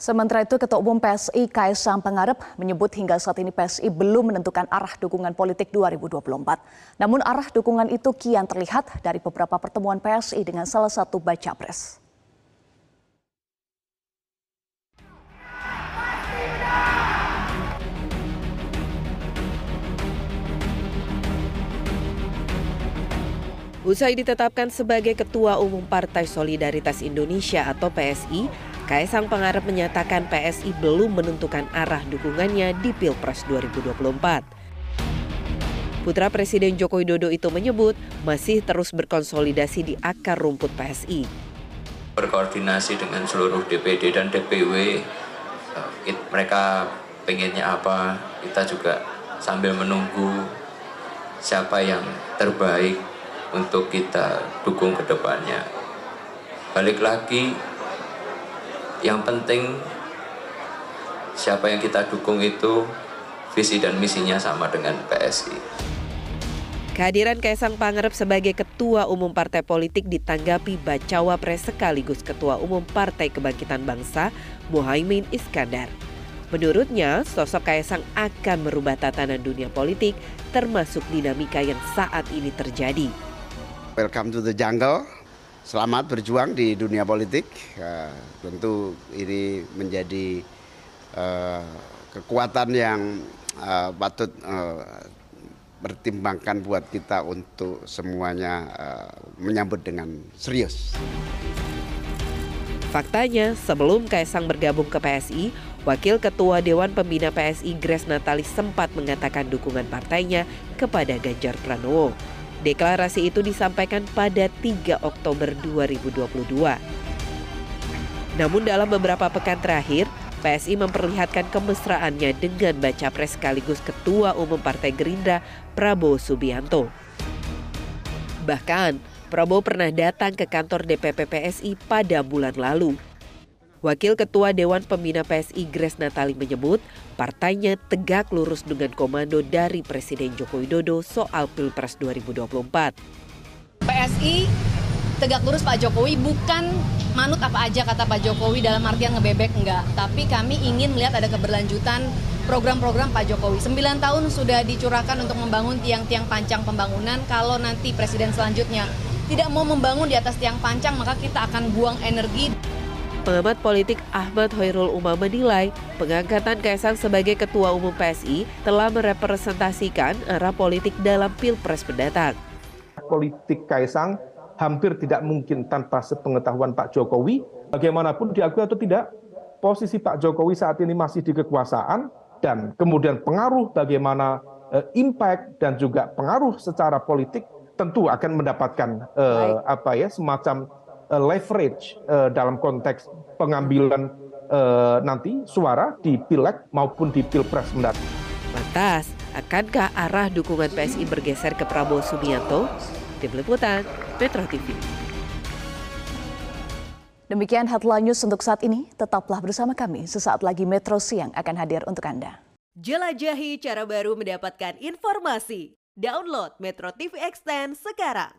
Sementara itu, Ketua Umum PSI Kaisang Pangarep menyebut hingga saat ini PSI belum menentukan arah dukungan politik 2024. Namun arah dukungan itu kian terlihat dari beberapa pertemuan PSI dengan salah satu baca pres. Usai ditetapkan sebagai Ketua Umum Partai Solidaritas Indonesia atau PSI, Kaisang Pangarep menyatakan PSI belum menentukan arah dukungannya di Pilpres 2024. Putra Presiden Joko Widodo itu menyebut masih terus berkonsolidasi di akar rumput PSI. Berkoordinasi dengan seluruh DPD dan DPW, eh, mereka pengennya apa, kita juga sambil menunggu siapa yang terbaik untuk kita dukung ke depannya. Balik lagi, yang penting siapa yang kita dukung itu visi dan misinya sama dengan PSI. Kehadiran Kaisang Pangarep sebagai Ketua Umum Partai Politik ditanggapi Bacawa Pres sekaligus Ketua Umum Partai Kebangkitan Bangsa, Muhaimin Iskandar. Menurutnya, sosok Kaisang akan merubah tatanan dunia politik termasuk dinamika yang saat ini terjadi. Welcome to the jungle. Selamat berjuang di dunia politik. Uh, tentu ini menjadi uh, kekuatan yang uh, patut uh, pertimbangkan buat kita untuk semuanya menyambut dengan serius. Faktanya, sebelum Kaisang bergabung ke PSI, Wakil Ketua Dewan Pembina PSI Grace Natali sempat mengatakan dukungan partainya kepada Ganjar Pranowo. Deklarasi itu disampaikan pada 3 Oktober 2022. Namun dalam beberapa pekan terakhir, PSI memperlihatkan kemesraannya dengan baca pres sekaligus Ketua Umum Partai Gerindra Prabowo Subianto. Bahkan, Prabowo pernah datang ke kantor DPP PSI pada bulan lalu Wakil Ketua Dewan Pembina PSI Grace Natali menyebut partainya tegak lurus dengan komando dari Presiden Joko Widodo soal Pilpres 2024. PSI tegak lurus Pak Jokowi bukan manut apa aja kata Pak Jokowi dalam artian ngebebek enggak, tapi kami ingin melihat ada keberlanjutan program-program Pak Jokowi. Sembilan tahun sudah dicurahkan untuk membangun tiang-tiang pancang pembangunan. Kalau nanti presiden selanjutnya tidak mau membangun di atas tiang pancang, maka kita akan buang energi. Pengamat politik Ahmad Hoirul Umam menilai pengangkatan Kaisang sebagai Ketua Umum PSI telah merepresentasikan arah politik dalam Pilpres mendatang. Politik Kaisang hampir tidak mungkin tanpa sepengetahuan Pak Jokowi. Bagaimanapun diakui atau tidak, posisi Pak Jokowi saat ini masih di kekuasaan dan kemudian pengaruh bagaimana uh, impact dan juga pengaruh secara politik tentu akan mendapatkan uh, apa ya semacam leverage uh, dalam konteks pengambilan uh, nanti suara di pileg maupun di pilpres mendatang. Lantas, akankah arah dukungan PSI bergeser ke Prabowo Subianto? Tim Liputan, Metro TV. Demikian headline news untuk saat ini. Tetaplah bersama kami. Sesaat lagi Metro Siang akan hadir untuk Anda. Jelajahi cara baru mendapatkan informasi. Download Metro TV Extend sekarang.